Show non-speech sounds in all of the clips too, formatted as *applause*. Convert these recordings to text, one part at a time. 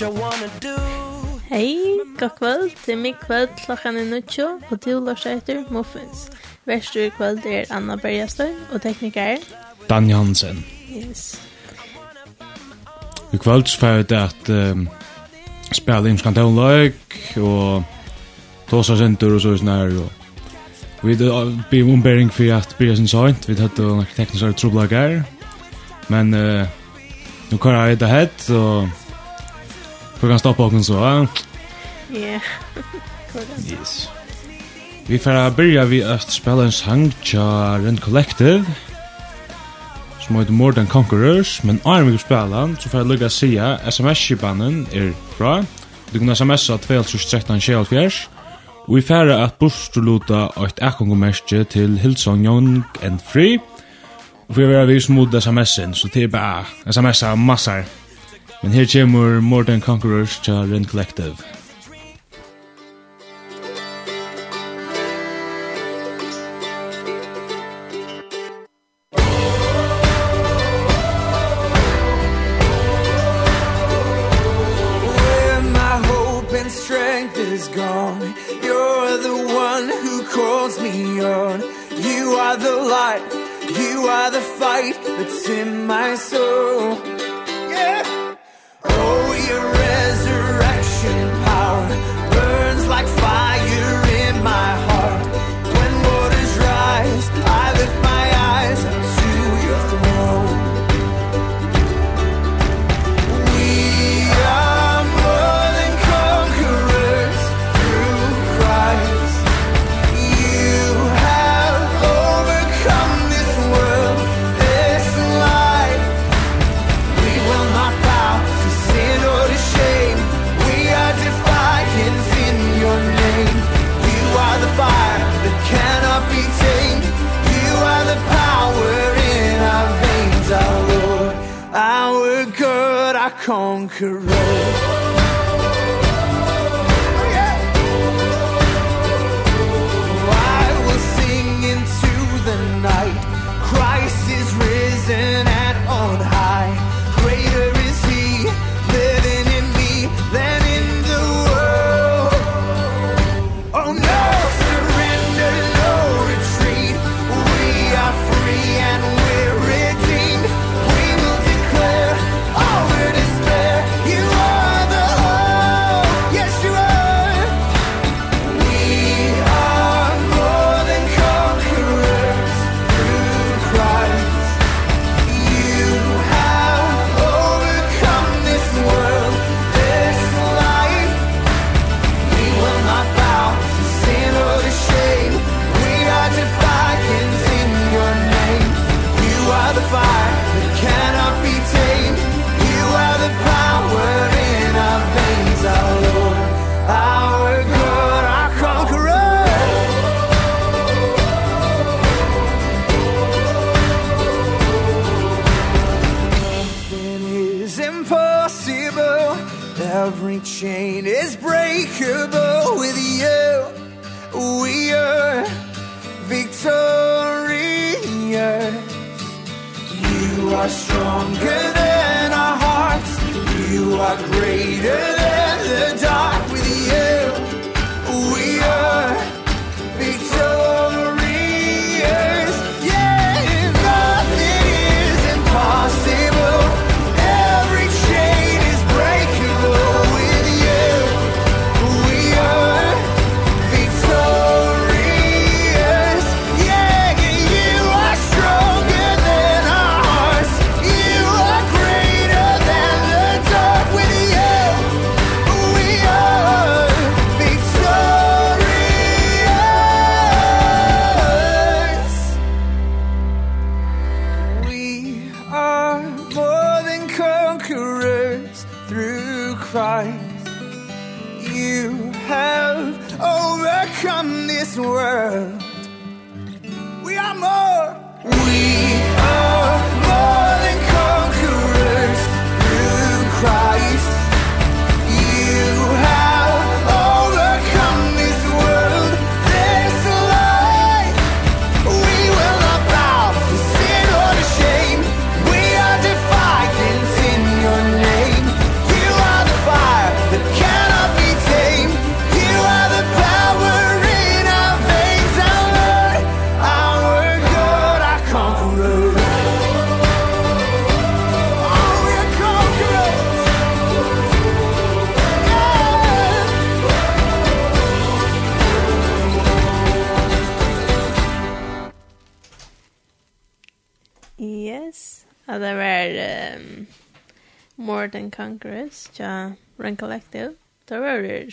what you wanna do Hei, god kvöld, det er mig kvöld, klokkan er nuttjo, og du lars etter Muffins. Verstur i kvöld er Anna Bergastøy, og tekniker er... Dan Jansen. Yes. I kvöld så får det at um, spela inn like og tåsa senter og så i snær, og vi blir ombering for at blir sin sant, vi tatt og teknisk trublag her, men uh, nu kan jeg det hett, og... Du kan stoppa oss så, ja? Ja. Yes. Vi får börja vi att spela en sang tja Rent Collective som heter More Than Conquerors, men arm vi spela så får jag lugga sia sms-kipanen er bra. Du kan smsa 2.13.24 og vi får at borstoluta ett et ekongommerskje til Hillsong Young and Free og vi får vi smod sms-en, så det er bare sms-a massar. Men her kommer More Than Conquerors tja Rent Collective. You are the light, you are the fight that's in my soul.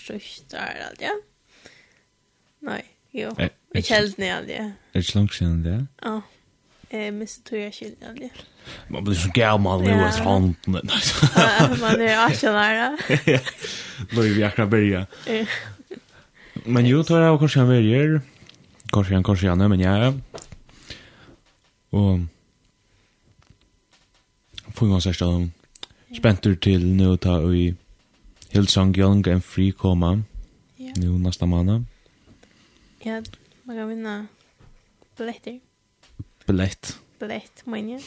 skjøttar alt, ja? Nei, jo. Vi kjelt ned alt, ja. Er det ikke langt siden det? Ja. Jeg mistet tog jeg kjelt alt, ja. Man blir så gammal nu han. Ja, Man er ikke nær, ja. Nå er vi akkurat byrja. Men jo, tar jeg kanskje han verger. Kanskje han, kanskje han, men jeg... Og... Få en gang sørst av dem. Spentur til nu ta og i Hillsong Young and Free komma. Ja. Nu nästa månad. Ja, man kan vinna biljetter. Biljett. Biljett, men ja.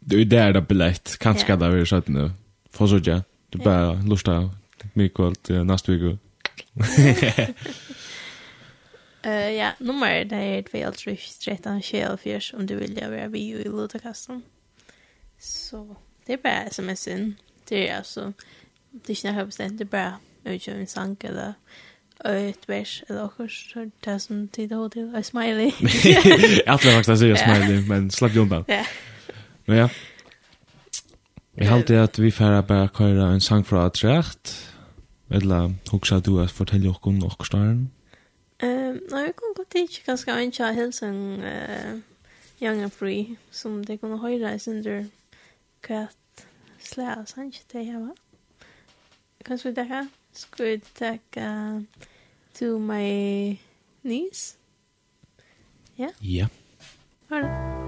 Det är där det biljett. Kanske ja. det vi är att nu. Får så ja. Du bara lusta mycket nästa vecka. *laughs* Eh ja, nummer det är 213 om du vill göra vi i Lutakastan. Så det är bara sms in. Det är alltså det er ikke noe bestemt, det er bare, jeg ikke, en sang eller et vers eller noe så det er som tid og til, og smiley. *laughs* Jeg tror faktisk jeg sier smiley, men slapp jo undan. Ja. Men ja, jeg halte at vi færre bare køyre en sang fra Atrecht, eller hoksa du at fortelle dere om dere større? Um, Nei, jeg kunne godt ikke ganske ønske av hilsen uh, Young and Free, som de kunne høre i synder kvett slæs, han ikke det jeg var kanske det här vi tacka to my niece. Ja. Yeah? Ja. Yeah.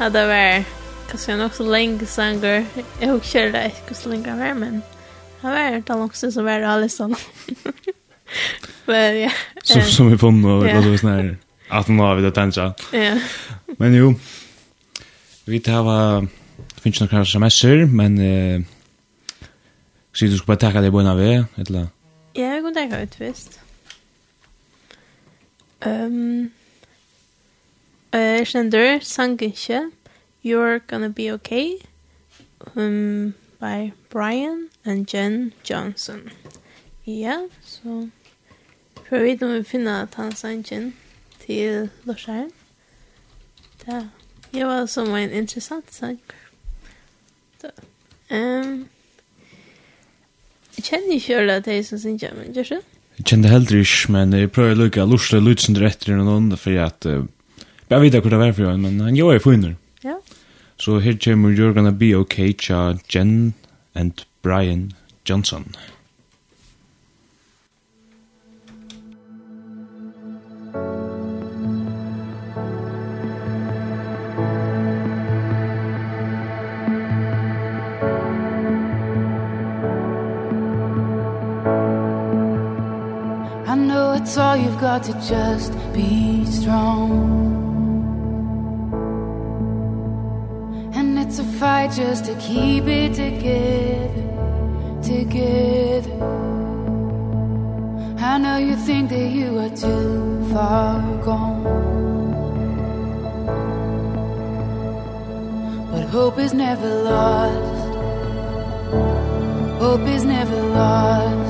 Ja, det var kanskje nok så lenge sanger. Jeg har ikke kjørt det ikke så lenge han var, men han var det langste som var alle sånn. *laughs* men ja. Så, som vi funnet, og hva det var sånn her. At nå har vi det tensja. Ja. Men jo, vi tar hva, det finnes noen sms'er, men eh, så du skal bare takke deg på en av det, eller? Ja, jeg kan takke ut, visst. Um, Eh, Shender Sangenche, You're Gonna Be Okay um, by Brian and Jen Johnson. Ja, så prøver vi om vi finner at han sangen til Lorsheim. Det ja, var som en interessant sang. Så, um, jeg kjenner ikke alle at jeg som synger, men gjør det? Jeg kjenner heller ikke, men jeg prøver å lukke lortet lutsen etter noen, for at uh, Jag vet inte hur det var för honom, men han gör ju finner. Ja. Så här kommer you're gonna be okay tja Jen and Brian Johnson. I know it's all you've got to just be strong fight just to keep it together together. I know you think that you are too far gone. But hope is never lost. Hope is never lost.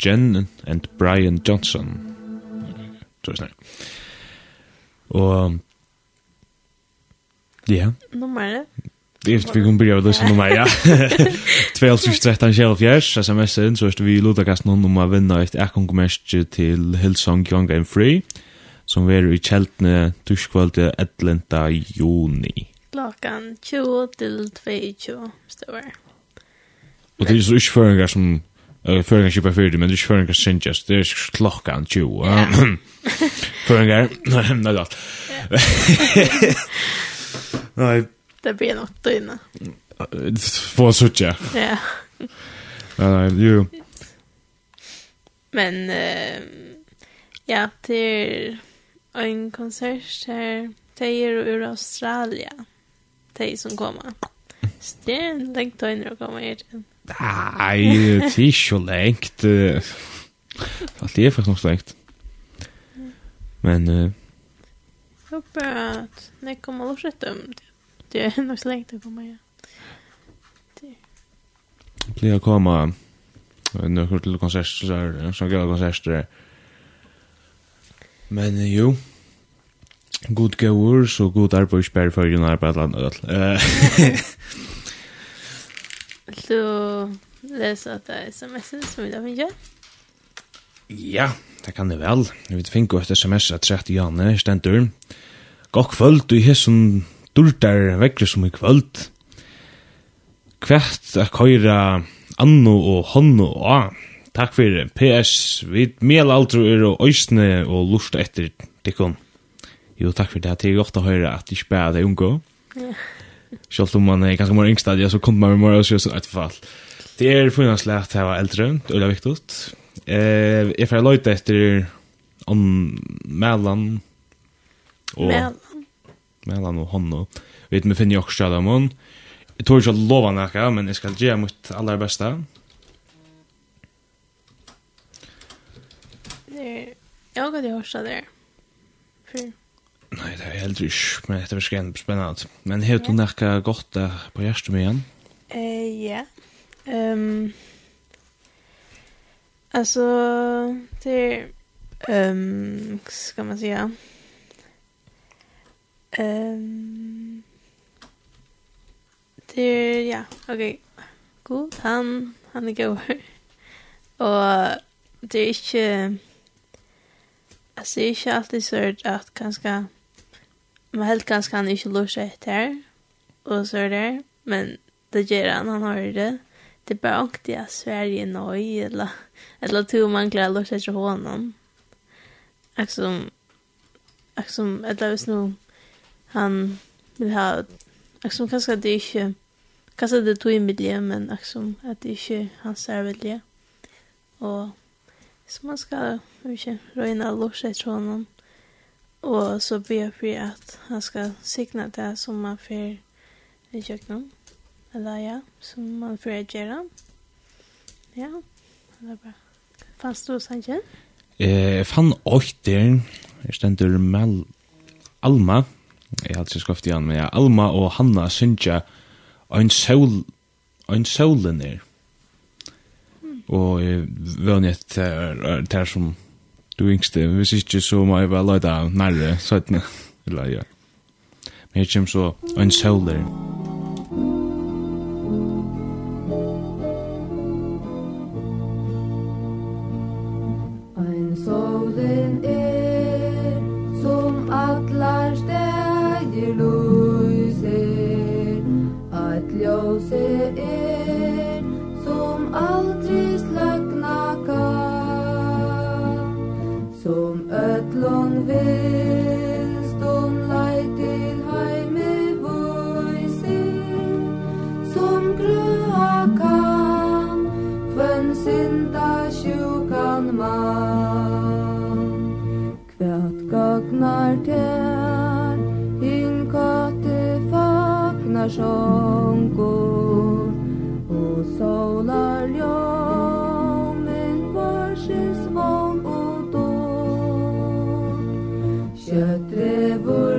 Jen and Brian Johnson. Så er snakk. Og... Ja. Nummeret? Det vi kan börja med det nummer, ja. *laughs* 2013 själv fjärs, sms-en, så er vi i Lodakasten om å vinne et ekonkommerske til Hillsong Young and Free, som er i kjeltene torskvalde 11. juni. Klockan 20 till 22, står det. Og det er så ikke føringer som Eh förringar köpa för det men det förringar synjas det är klokkan 20. *laughs* Förringar *laughs* nei, då. *laughs* Nei. Det blir något då inne. Få sucha. Ja. Nei, nei, jo. Men uh, ja, det er en konsert her, Det er ur Australia, Det som kommer. Så det er en lengt då å komme kommer hit. Mm. Nei, det er ikke lengt. Alt er faktisk nok lengt. Men... Uh, jeg håper at när jag kommer loss rätt om det. Det er nok så lengt å komme igen. Det blir att komma några til konserter, som gala konserter. Men jo, god gavur, så god arbeid, spärr för att arbeta land. Vil du lese at det er sms som vi da finner? Ja, det kan det vel. Vi finnk jo et sms av 30 jane, stendur. Gokk kvöld, du har sånn durtar vekker som i kvöld. Kvært a køyra anno og honno og a. Takk fyrir PS, vi mel aldru er og òsne og lust etter dikkon. Jo, takk fyrir det. Det er godt å høyra at de spæra deg ungo. Ja. Selv om man er ganske mer yngstadier, så kunne man med mer og sjøs et fall. Det er funnet slett her var eldre, det er viktig. Eh, jeg får løyte etter om Mellan og... Melan. Mellan og Honno. Vi vet, vi finner jo også selv om hun. Jeg tror ikke at lova nekka, men jeg skal gjøre mitt aller beste. Det er... Jeg har gått i hørsa der. Fyr. Nei, det er heller ikke, men det er skrevet spennende. Men har du noe godt der på hjertet med igjen? Eh, ja. Ehm alltså det ehm ska man säga. Ehm det ja, okej. God han han är god. *laughs* Och det är inte alltså det är inte alltid så att kanske man helt ganske han ikke lort seg etter, og så er det, men det gjør han, han har det. Det er bare ikke det at Sverige er nøy, eller, eller to mangler lort seg etter hånden. Akkurat som, eller hvis nå, han vil ha, akkurat som kanskje det ikke, kanskje det er to i miljø, men akkurat som at det ikke hans er vilje. Og, så man skal, ikke, røyne lort seg etter hånden. Og så ber jeg for at han skal signa det som man får i kjøkkenen. Eller ja, som man får gjøre. Ja, det er bra. Fanns du sannsyn? Eh, jeg fann åkter. Jeg stender med Alma. Jeg hadde ikke skoftet igjen, men ja, Alma og Hanna synes jeg en sol, Ein solen er. Og jeg vønner til det som du yngste, hvis ikke så må jeg bare løyda nærre, søttene, eller ja. Men jeg kommer så en søler. sjunkur og solar ljómin varsins vong og dår kjøtt drevur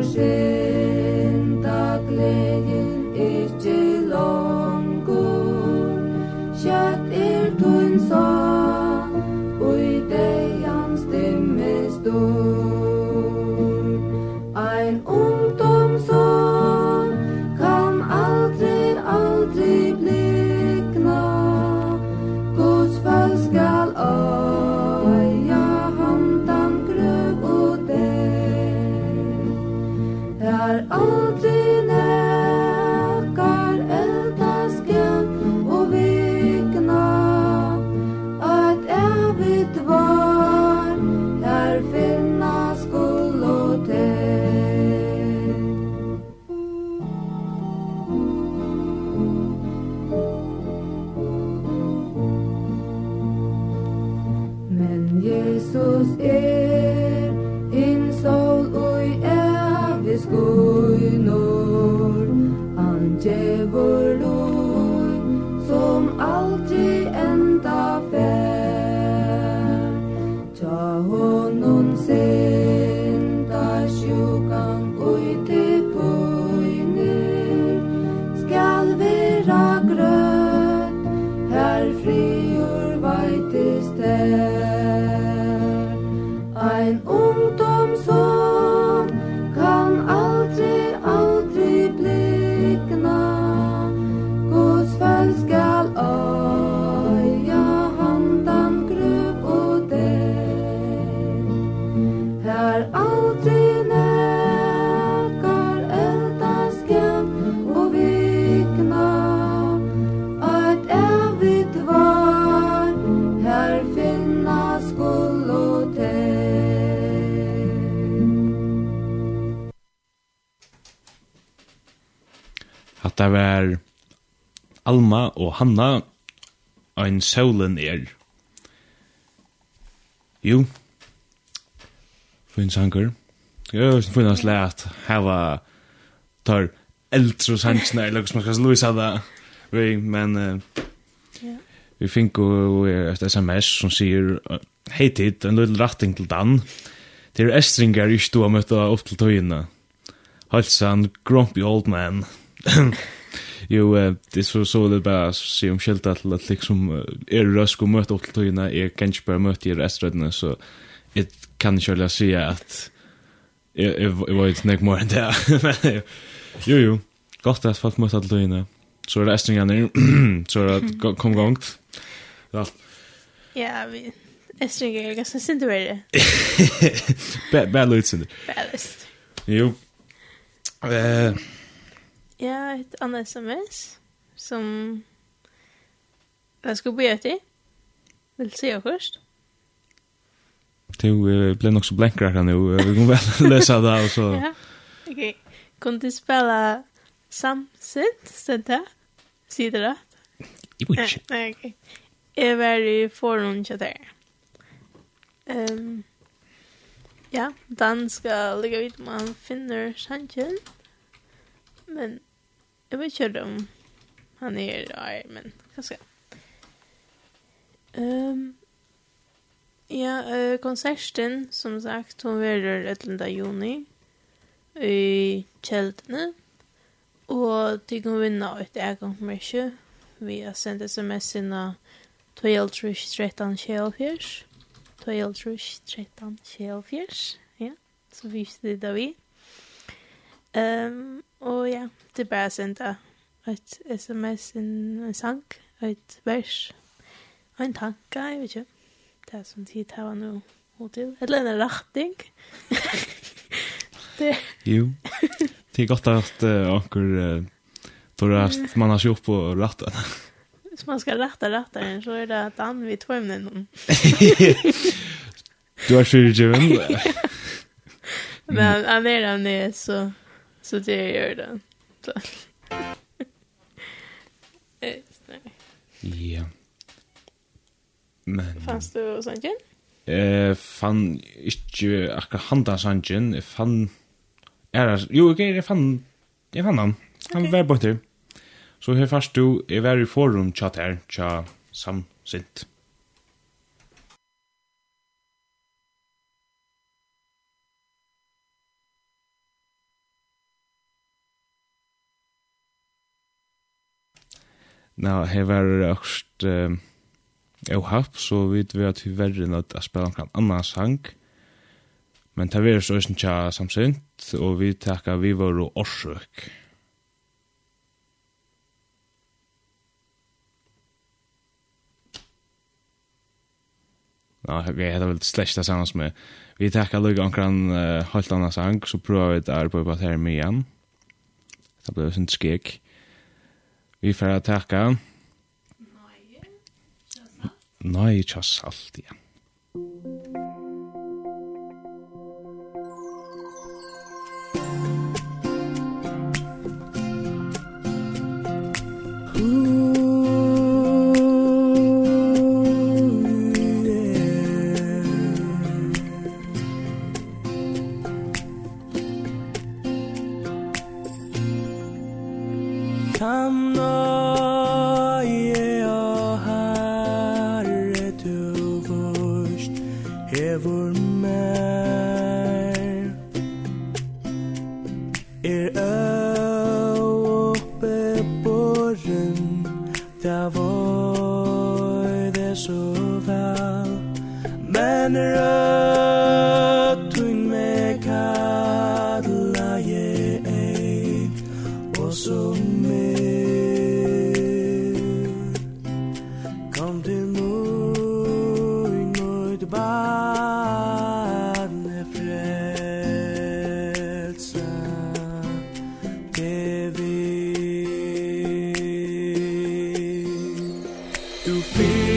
og Hanna ein solen er. Jo. Fin sanker. Jo, sin fin as lært hava tar eldre sansen eller lukkes man skal luisa det. Vi, men uh, yeah. vi fink og et sms som sier hei tid, en liten ratting til Dan. Det er estringar ikke du har møtt opp til tøyene. Halsan, grumpy old man. *laughs* Jo, eh, det er så så det bara se om skilta till att liksom är er rösk och möta upp till tygna är kanske bara möta i reströdna så det kan inte jag säga att jag var inte nek mer än det. Jo, jo. Gott att folk möta till tygna. Så är det ästringarna så är det kom gångt. Ja. Ja, vi ästringar er ganske sint över det. Bad, bad lutsande. Bad. Jo. Eh... Ja, et annet sms som jeg skal be etter. Vil se först. Du uh, blev nog så blänkare här nu. Vi kommer väl läsa det och så. ja, okej. Okay. Kan du spela samsitt, Sier det rett? Jag vet ikke. Nei, ok. Jeg var i forum til det. Um, ja, Dan skal ligge ut om han finner sanchen. Men Jag vet inte om han är arg, men kanske. Um, ja, uh, konserten, som sagt, hon verar 11. juni i kjeldene. Og de kan vinna et egenkommerkje vi har sendt sms inna 12-13-24. 12-13-24. Ja, så visste det da vi. Um, Og ja, det er bare sendt et sms, en, en sang, et vers, og en tanke, jeg vet ikke. Det er som tid her var noe hodil. Eller en retning. *laughs* det... Jo. Det er godt at uh, anker uh, tror jeg man har kjøpt på rettene. Hvis man skal rette retteren, så er det at han vil tog med noen. *laughs* du har skjørt, Jevin. Men han er han er, så... Så det gör det. Så. *laughs* Ja. Men... Fanns du sangen? Eh, fann inte akkurat handa sanjen, Jeg fann... Er, jo, okej, jeg fann... jag fann han. Han okay. var bort bare Så här fast du, är var i forum chat her, tja samsint. Nå, her var det også jeg har så vet vi at vi verre nødt til å spille en annen sang. Men det var så ikke samsynt, og vi takker vi var og årsøk. Ja, jeg heter vel slett det samme som jeg. Vi takker Løyga omkring uh, halvt annen sang, så prøver vi et arbeid på at her med igjen. Det ble jo sin skik. Vi får tacka. Nej. Nei, tja salt, ja. Du fyr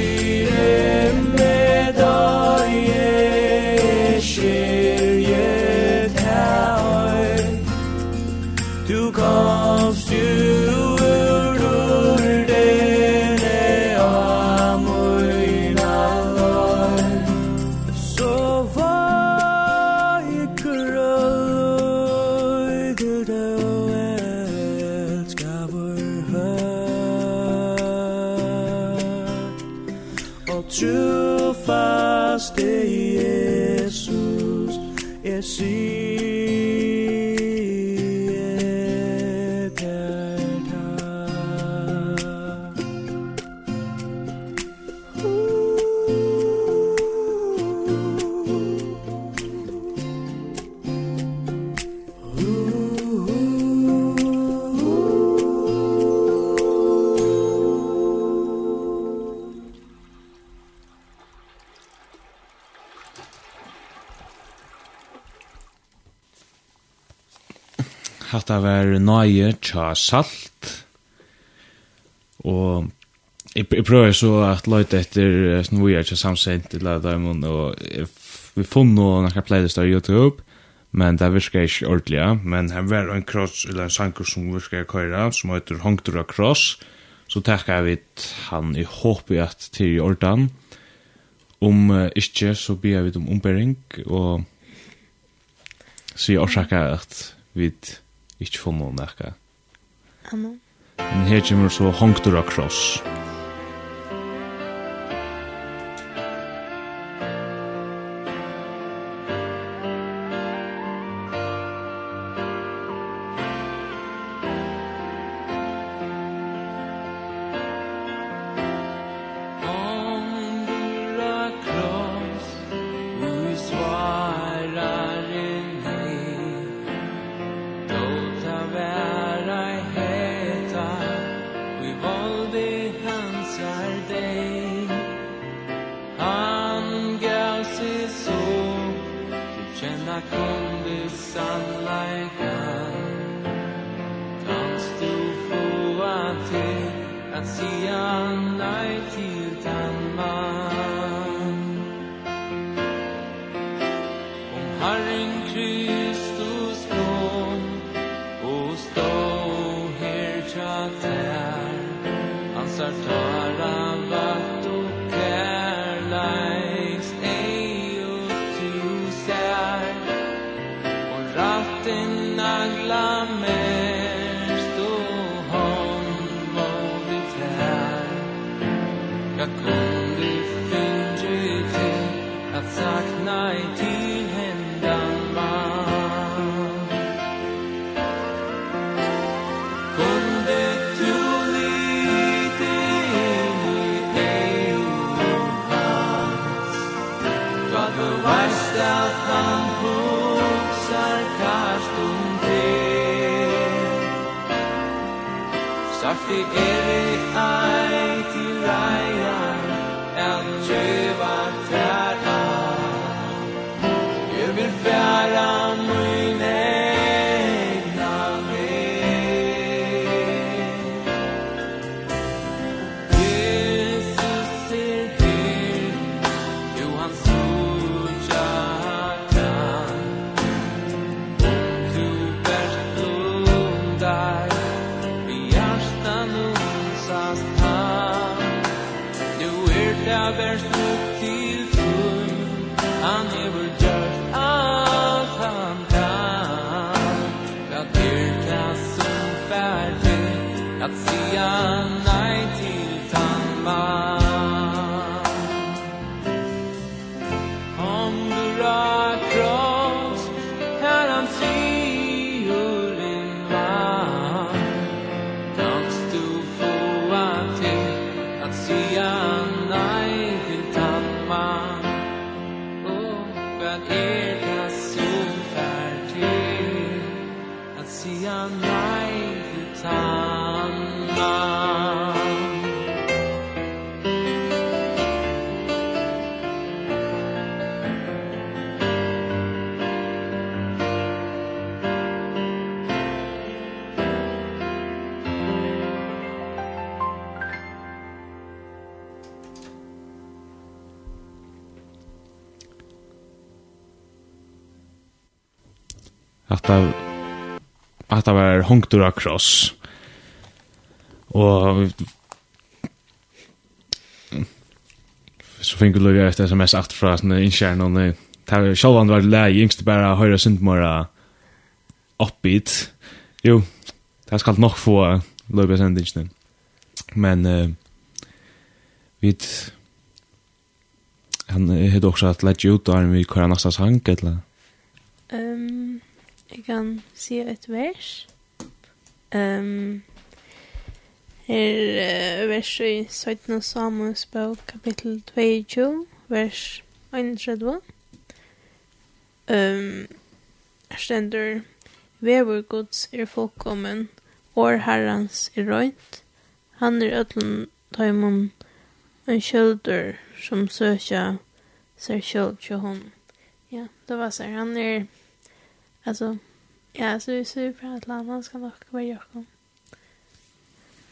det var nøye tja salt, og jeg, jeg prøver så at løyte etter sånn vi er tja samsent til løyde døymon, og vi funn noen akkur playlist av YouTube, men det virker ikke ordentlig, ja. men her var en kross, eller en sanker som virker køyra, som heter Hongtura Kross, så takkar jeg vidt han i håp i at til i ordan, om uh, ikke, så blir vidt om ombering, og så jeg årsaka at vi Ikke for noen, ikke. Amen. Men her kommer så hongtur av kross. Amen. punkter av kross. Og så fikk vi lukka et sms at fra sånne innkjærne, og det har selv var lei, yngst bare høyre syndmåra oppbit. Jo, det skal nok få lukka i. Men uh, vi han hade också att lägga ut där vi kör nästa sang eller? Um, jag kan se ett vers. Um, her uh, vers i 17. Samuels bok, kapittel 22, vers 31. Um, her stender, Vever gods er folkommen, år herrans er røynt, han er ødlen tøymon, en kjølder som søkja ser kjøld til hon. Ja, det var så han er, altså, Ja, så vi ser på ett land. Han ska nog vara Jakob.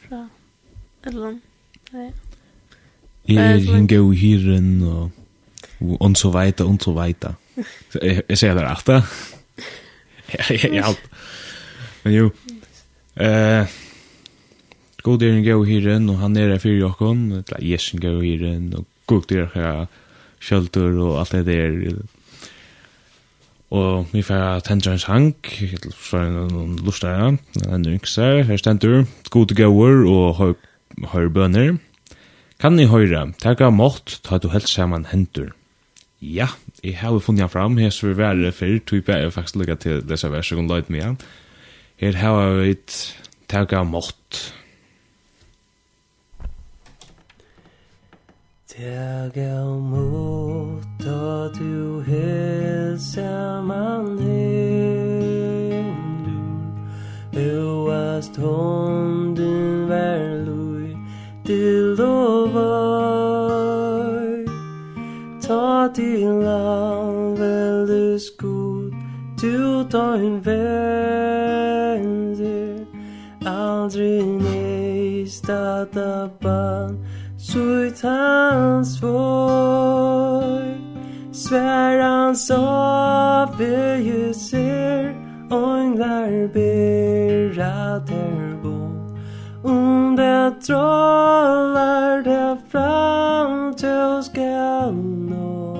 Fra ett land. Nej. Er hin go hiren og og så vidare og så vidare. Jeg ser der efter. Ja, ja. Men jo. Eh God der go hiren og han er fyrir Jakob, eller Jesen go hiren og god der her shelter og alt det der Og vi får tendre en sank, fra en lortare, en yngser, her stender, gode gauer og høyre høy bønner. Kan ni høyre, tega mått, ta du helst saman hendur. Ja, jeg har jo funnet han fram, her så vi være før, tog jeg faktisk lukka til disse verset, og løyt med. Her har vi tega mått, Jeg er mot at du hilser man himmelen Øvast hånden vær lui til og vøy Ta til anveldes god Du tar en vender Aldri neist at abban Sut hans vår Svärans ave ljuser Ånglar berater bo Om det trollar det fram till skall nå.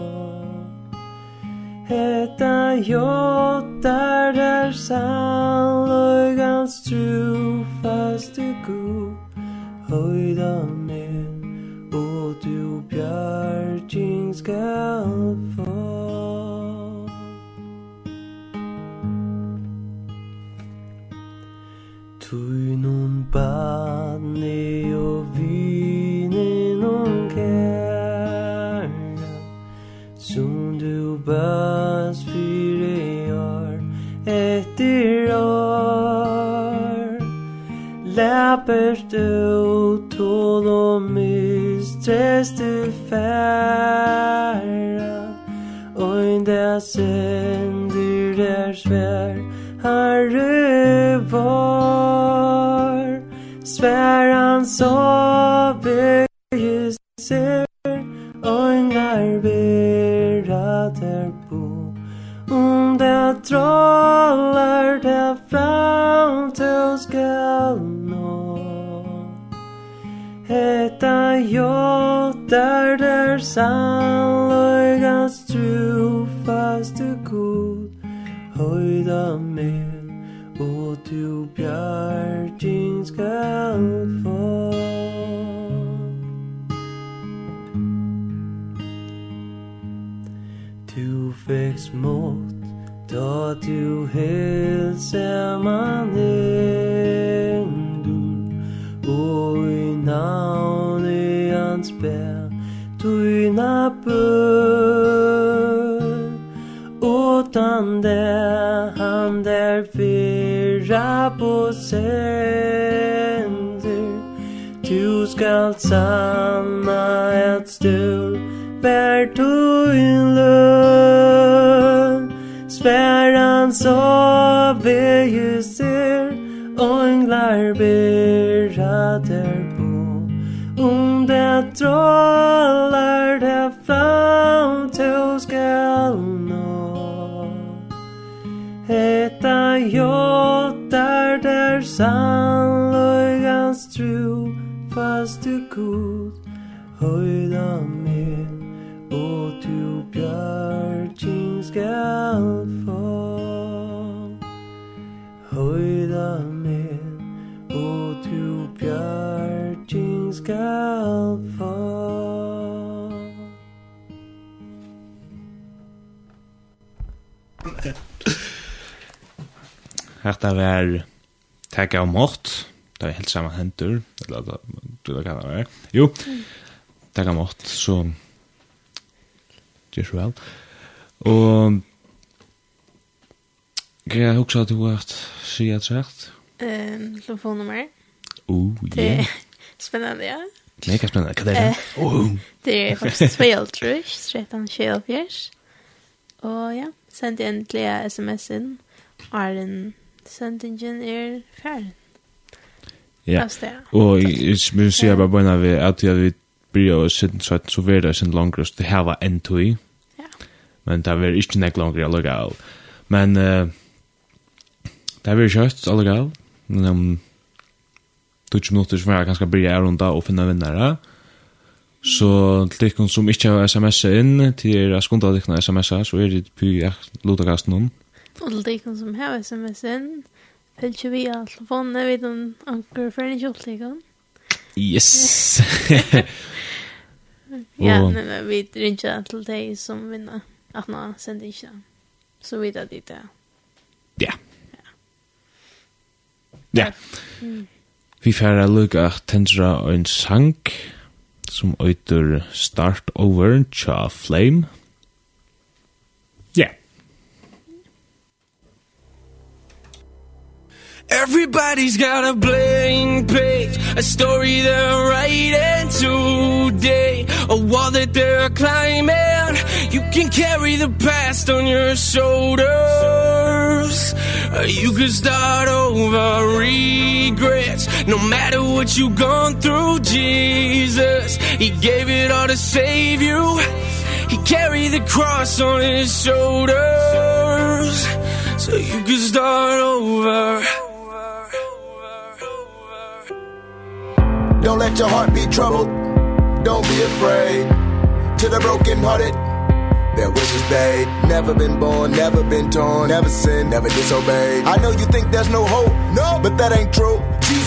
Hetta jottar der sannlögans trofast du god Høydan skal få. Tui nun badni og vini nun kæra Som du bas fyre år etter år. Läpers du Sannløy gans tru god Høyda med Og du bjergin skal få Du fekst smått Da du hilse på sänder Du skall sanna ett stul Bär tuin lön Svärans av är ju ser Ånglar berrader på. Om det drar er sannløygans tru fast du god høyda med og du bjarking skal få høyda med og du bjarking skal få Hetta var tag av mått, det er helt samme hendur, eller du vet hva det er. Jo, tag av mått, så gjør så vel. Og kan jeg huske at du har sier et sagt? Um, telefonnummer. Oh, yeah. Spennende, ja. Mega spennende, hva er det? Oh. Det er faktisk 12, tror jeg, 13, 24. Og ja, send endelig sms inn. Arjen sendingen er ferdig. Ja, og jeg vil si bare bare vi at jeg vil bli og siden så så vil det sin langere, så det her var en tog Ja. Men det var ikke nek langere allikevel. Men uh, det var kjøtt allikevel. Men om 20 minutter så som jeg ganske blir her rundt og finne vinnere. Så til dere som ikke har sms inn, til dere skundar dere sms så er det på lotakasten om. Mm til de som har sms-en, fylgje vi av telefonene vet om anker for en kjortlikon. Yes! *laughs* ja, men vi ringer til de som vinner, at nå sender ikke dem. Så vi tar dit det. Ja. Ja. Vi får lukke at tendra en sang som øyter Start Over, Tja Flame. Ja. Everybody's got a blank page A story they're writing today. A wall that they're climbing You can carry the past on your shoulders. You can start over regrets No matter what you've gone through, Jesus He gave it all to save you. He carried the cross on his shoulders. So you can start over Don't let your heart be troubled. Don't be afraid. To the broken hearted. Their wishes paid Never been born, never been torn Never sinned, never disobeyed. I know you think there's no hope No, but that ain't true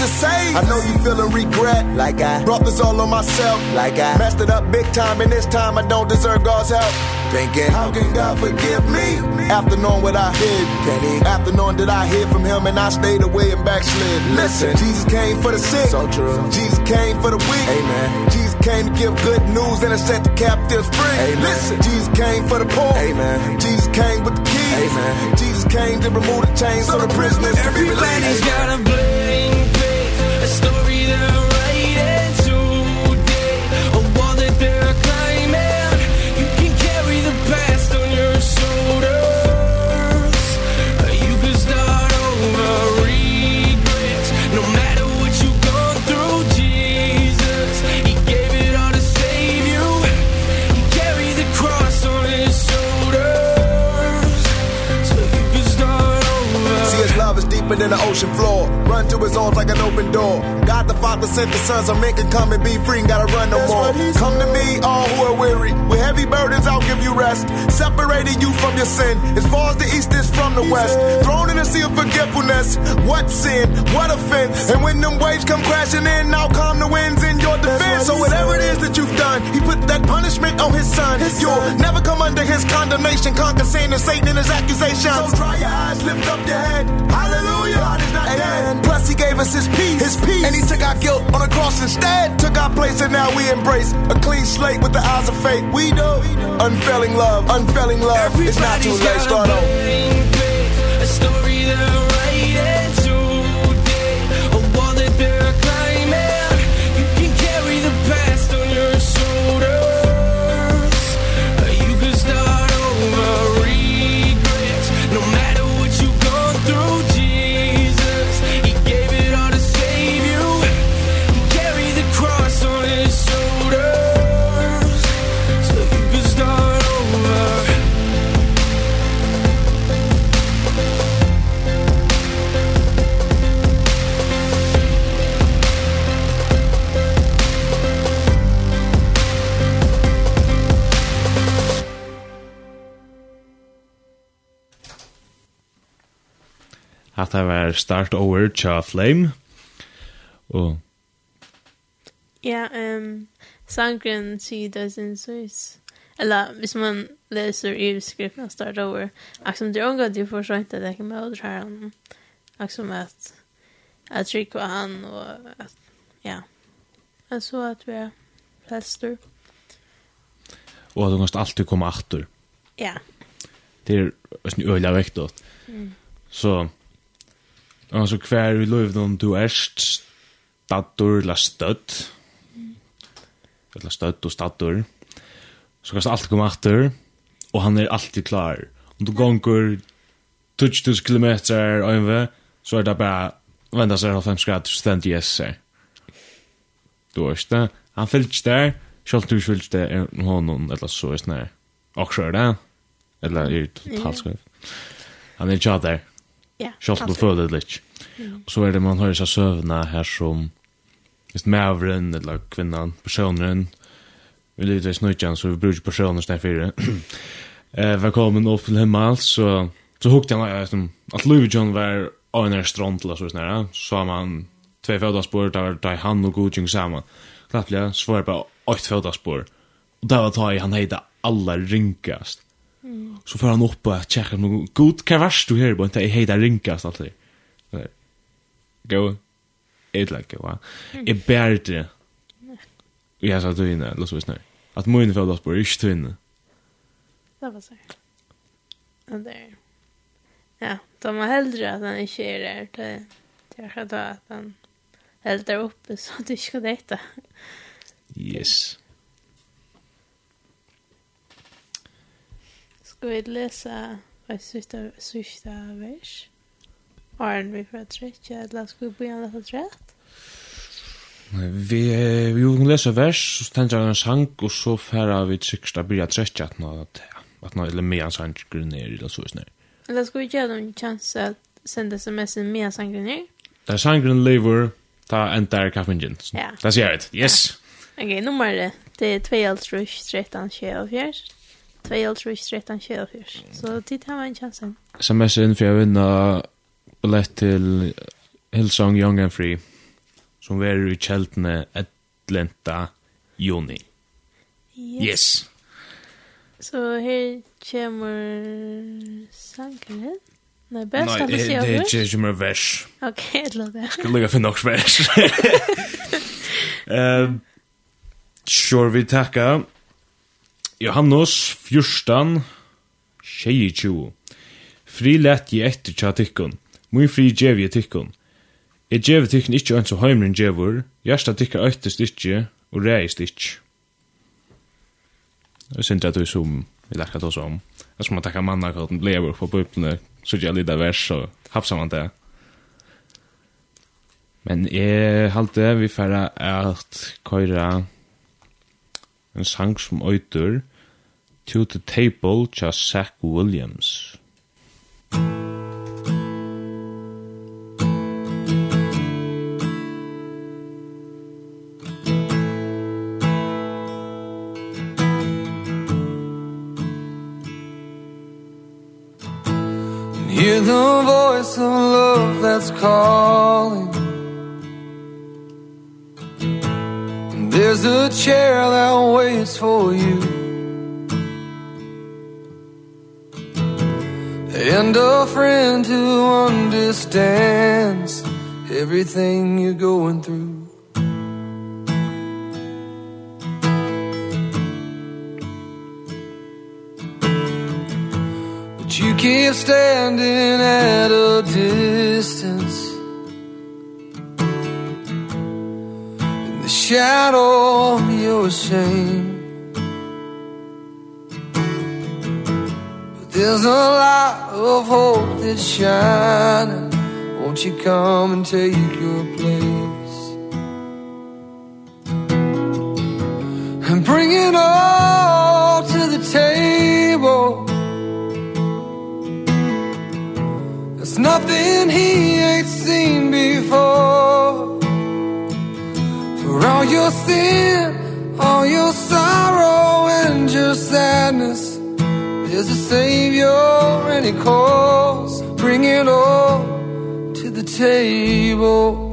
to save. I know you feeling regret, like I brought this all on myself, like I messed it up big time, and this time I don't deserve God's help. Thinking, how can God forgive me? After knowing what I did, can he? After knowing that I hid from him and I stayed away and backslid. Listen, Jesus came for the sick. So true. Jesus came for the weak. Amen. Jesus came to give good news and to set the captives free. Amen. Listen, Jesus came for the poor. Amen. Jesus came with the keys. Amen. Jesus came to remove the chains so the prisoners can be released. Everybody's got a blessing story deeper than the ocean floor. Run to his arms like an open door. God the Father sent the Son so men can come and be free and gotta run no That's more. Come to me all who are weary. With heavy burdens I'll give you rest. Separating you from your sin. As far as the east is from the west. Thrown in a sea of forgetfulness. What sin, what offense? And when them waves come crashing in I'll calm the winds in your defense. So that punishment on his son. his son. You'll never come under his condemnation. Conquer sin and Satan and his accusations So dry your eyes, lift up your head. Hallelujah, God is not Amen. dead Plus he gave us his peace, his peace. And he took our guilt on the cross instead. Took our place and now we embrace A clean slate with the eyes of faith. We know unfailing love, unfailing love Everybody's It's not too late, start over. A story that at det var start over tja Flame. Og... Ja, um, sangren She Doesn't Swiss. Eller, hvis man leser i skriften start over, akkurat det er unga du får så inte det kan med åter här. akkurat at att, att på han og at, ja. jeg så at vi er präster. Og at du måste alltid komma åter. Ja. Det er ösn øyla vektor. Mm. Så Altså hver vi løyver noen du erst stadur eller stødd eller stødd og stadur så kan alt komme atter og han er alltid klar. Om du gonger 20.000 kilometer över så är det bare venda seg 95 grader stand yes her du är ikke han fyllt där. Schalt du fyllt där er honom eller så är er det akkurat det. Eller är det totalskriv han är ikke der Ja. Schalt du føler det litt. Og så er det man hører seg sövna her som just mævren eller kvinnan, personen, vi lyder til snøtjan, så vi bruker personen snart fire. eh, velkommen opp til himmel, så, så hukte han som, at Louis John var av en strand eller så snart, så har man två födaspår där där han och Gojung samman. Klappliga det på åtta födaspår. Och där var det han hejda alla rinkast. Så får han upp och checkar nu. God kan vars du här, på inte hej där rinkas alltid. Go. It like va. It bärde. Ja, så du inne, låt oss nu. Att mun för oss på är tunn. Det var så. Och där. Ja, de har hellre att han inte är där. Det jag ska ta att han eldar uppe *laughs* så att du ska dejta. Yes. vi läsa ett sista, sista vers? Har vi för att träcka? Eller ska vi börja läsa trätt? Vi, vi kan läsa vers, så tänder jag en sank, och så färra vi trycksta börja träcka att något, att något eller mer sank går ner eller så snär. Eller ska vi ge dem chans att sända sms en mer sank ner? Där sankren lever, ta en där kaffingen. Ja. Det ser ut. Yes. Okej, nummer det. Det är 2, 3, 13, 24. 2,5 13 24. Så tid har en chans. Sms inn for å vinna billett till Hillsong Young and Free som är i kjeltene 11. juni. Yes. yes. Så här kommer sangen. Nei, best Nei, det, det er ikke kommer vers. Ok, det lå det. Skal lukka for nok vers. um, *laughs* *laughs* sure, vi takker. Johannes 14, 22. Fri lett i etter tja tikkun. Mui fri djev i tikkun. E djev tikkun ikkje ønsk og heimren djevur. Gjersta tikkar øytest ikkje, og reist ikkje. Jeg synes at du som vi lakka tås om. Jeg som man takka manna kallt lever på bøyplene, så gjer lida vers og hapsa man det. Men jeg halte vi færa at køyra en sang som øytur, To the Table tja Zach Williams. Hear the voice of love that's calling There's a chair that waits for you And a friend who understands Everything you're going through. But you keep standing at a distance. In the shadow of your shame. There's a light of hope that's shining. Won't you come and take your place? And bring it all to the table. There's nothing he ain't seen before. For all your sin, all your sorrow and your sadness is a savior and he calls. Bring it all to the table.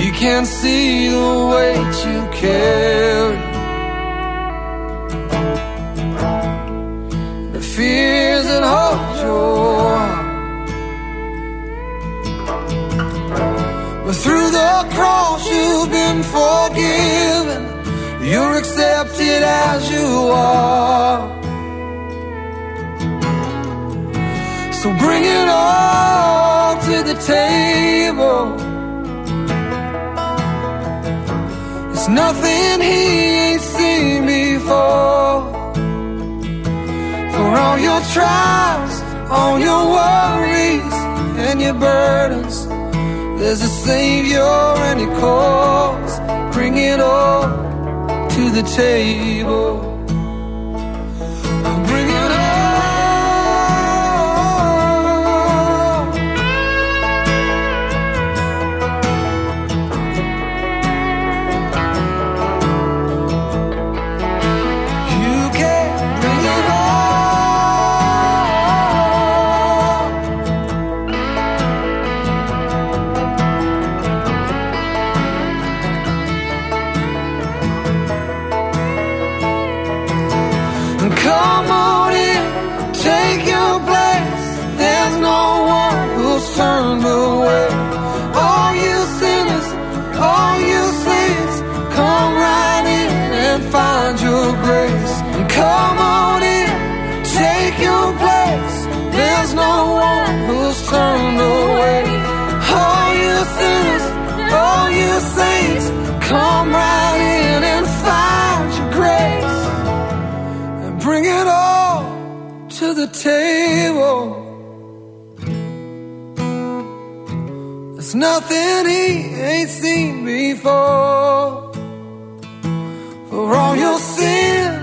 You can't see the weight you carry. The fears that hold your heart. But through the cross you've been forgiven. You're accepted as you are. So bring it all to the table. It's nothing he ain't seen before. For all your trials, all your worries and your burdens There's a Savior and He calls Bring it all to the table. table. There's nothing he ain't seen before. For all your sin,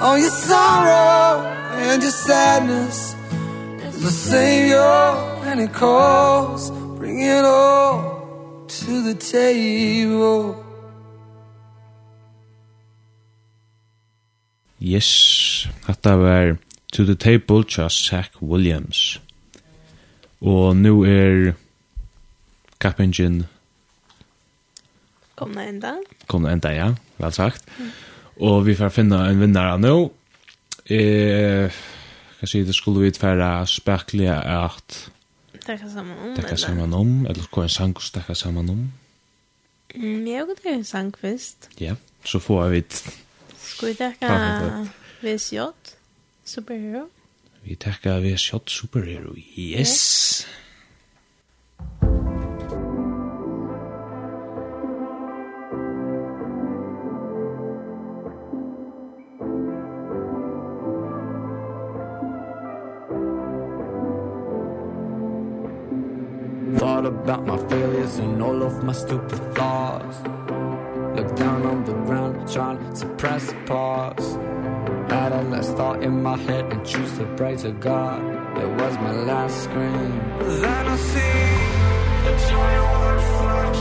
all your sorrow and your sadness There's a Savior and he calls. Bring it all to the table. Yes, hatta var to the table tja Zach Williams. Og nu er kappingen det enda. kom enda, ja. Vel sagt. Mm. Og vi får finna en vinnare nå. Eh, kan si det skulle vi tværa spekliga at Dekka saman om. Dekka saman om, eller hva en sang dekka saman om. Mm, jeg har en sangkvist. Ja, så får vi... Skal vi dekka VSJ? Superhero. Vi tackar vi shot superhero. Yes. Thought about my failures and all of my stupid flaws Looked down on the ground trying to press pause had a last thought in my head and choose to pray to God. It was my last scream. Then I see the joy of our flesh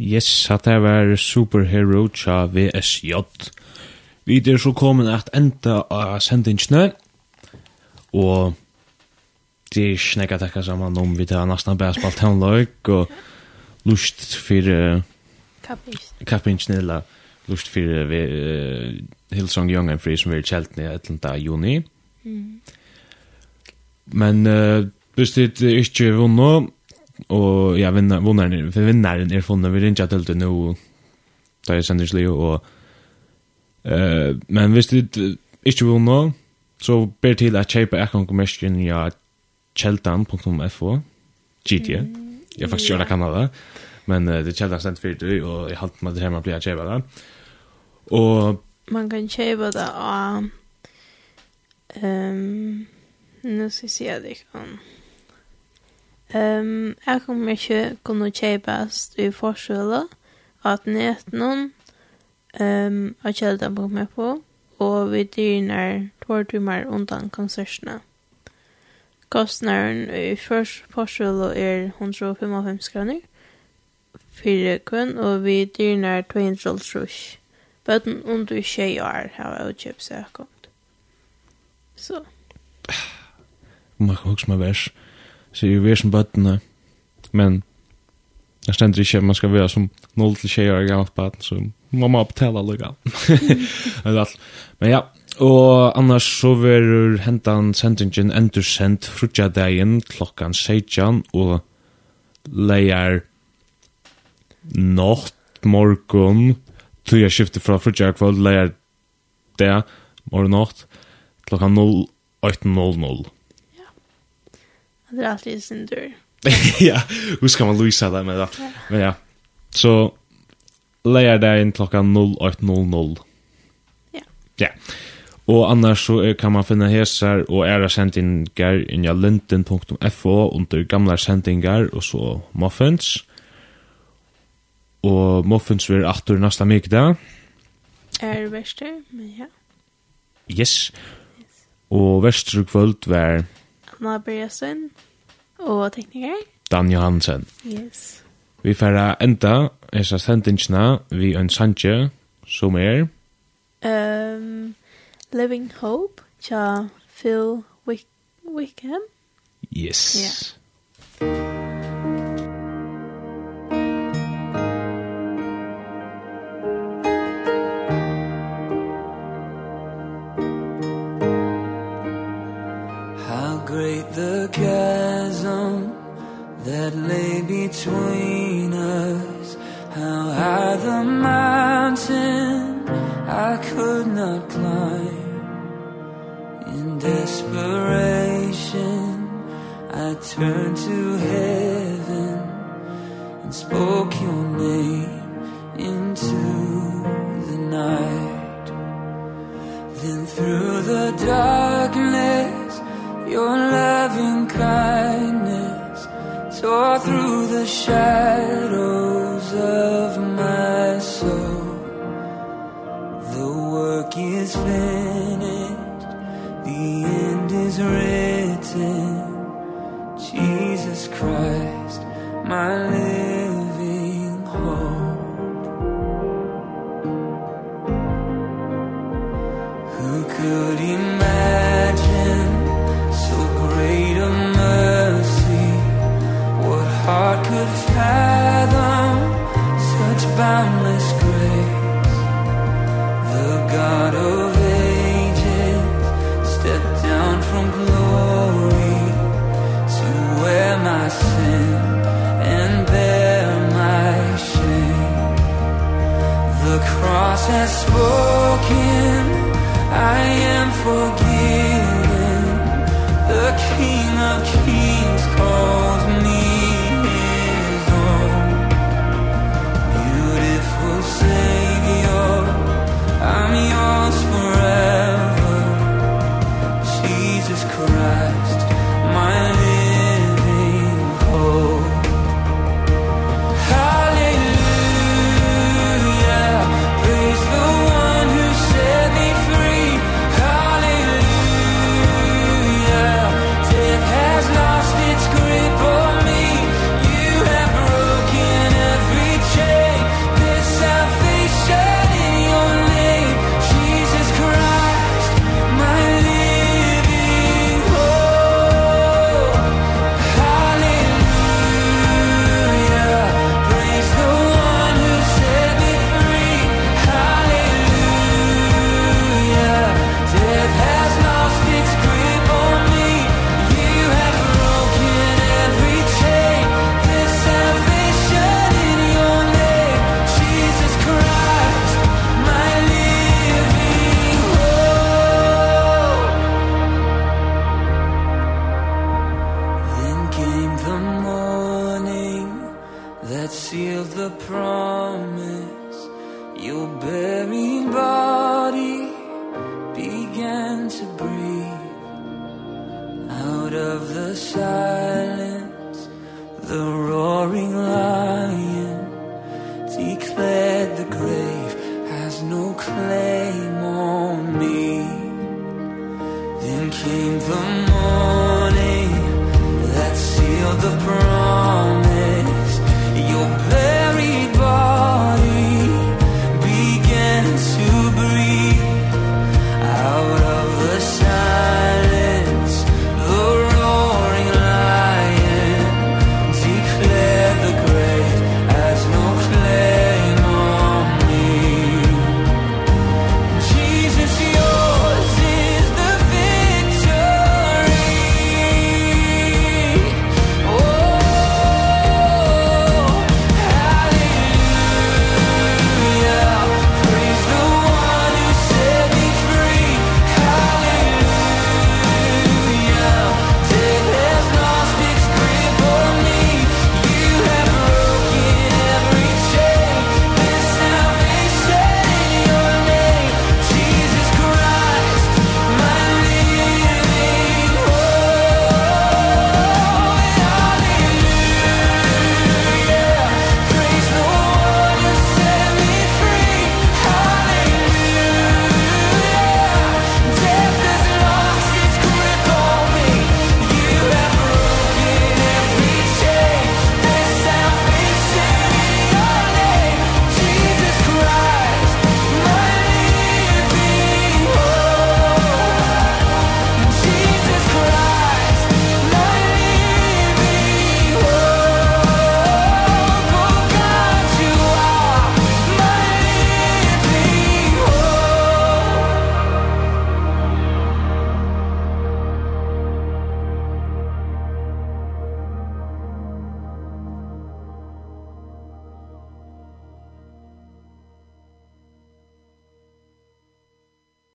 Yes, at det var superhero tja VSJ. Vi er så kommet at enda av sendingsne, og det er snakka takka saman om vi tar nesten bare spalt hennløyk, og lust fyrir kappingsne, eller lust for uh, Hillsong Young and Free som vi er kjelt ned kjeltne 11. juni. Mm. Men uh, hvis det ikke vunnet, Og ja, vinnaren, for vinnaren er funnet, vi ringer til det nå, da jeg sender slik, og, uh, men hvis du ikke vil nå, så ber til at kjeipa ekkan ekkonkommersken ja, kjeldan.fo, GT, jeg har faktisk gjør det Kanada, men uh, det er kjeltan sendt for det, og jeg halte meg til hjemme blir jeg kjeipa det. Og, man kan kjøpe det av, um, nå skal jeg si at jeg kan, Um, jeg kommer ikke kunne kjøpes i forskjellet at netten um, av kjelden på meg på, og vi dyrner tår timer undan konsertene. Kostnaren i først forskjellet er 155 kroner, fire kun, og vi dyrner 200 trus. Bøten under 20 år har jeg kjøpt seg akkurat. Så. Man kan huske meg vers så er vi som bøttene, men jeg stender ikke at man skal være som 0 til 20 år gammelt bøtten, så må man betale lukka. *laughs* men ja, og annars så verur hentan sendingen endur sendt frutja dagen klokkan 16 og leier natt morgon tog jeg skiftet fra frutja kvöld leier det morgon natt klokkan 08.00 Det er alltid sin dörr. *laughs* ja, hur ska man lösa det med det? Men ja, så leier det in klockan 08.00. Ja. Ja. Och annars så kan man finna hesar och era sändningar i linden.fo under gamla sändningar och så muffins. Och muffins blir åter nästa mykdag. Är värst, men ja. Yes. yes. Och värst kvöld var... Anna Bergesen og tekniker. Dan Johansen. Yes. Vi færa enda hesa sendingsna vi en sanje som er... Um, Living Hope, tja Phil Wick Wickham. Yes. Yeah. that lay between us How high the mountain I could not climb. In desperation I turned to heaven And spoke your name into the night. Then through the darkness Your loving kindness Saw through the shadows of my soul. The work is finished The end is written. Jesus Christ my living boundless grace. The god of ages stepped down from glory to wear my sin and bear my shame. The cross has spoken i am forgiven. clear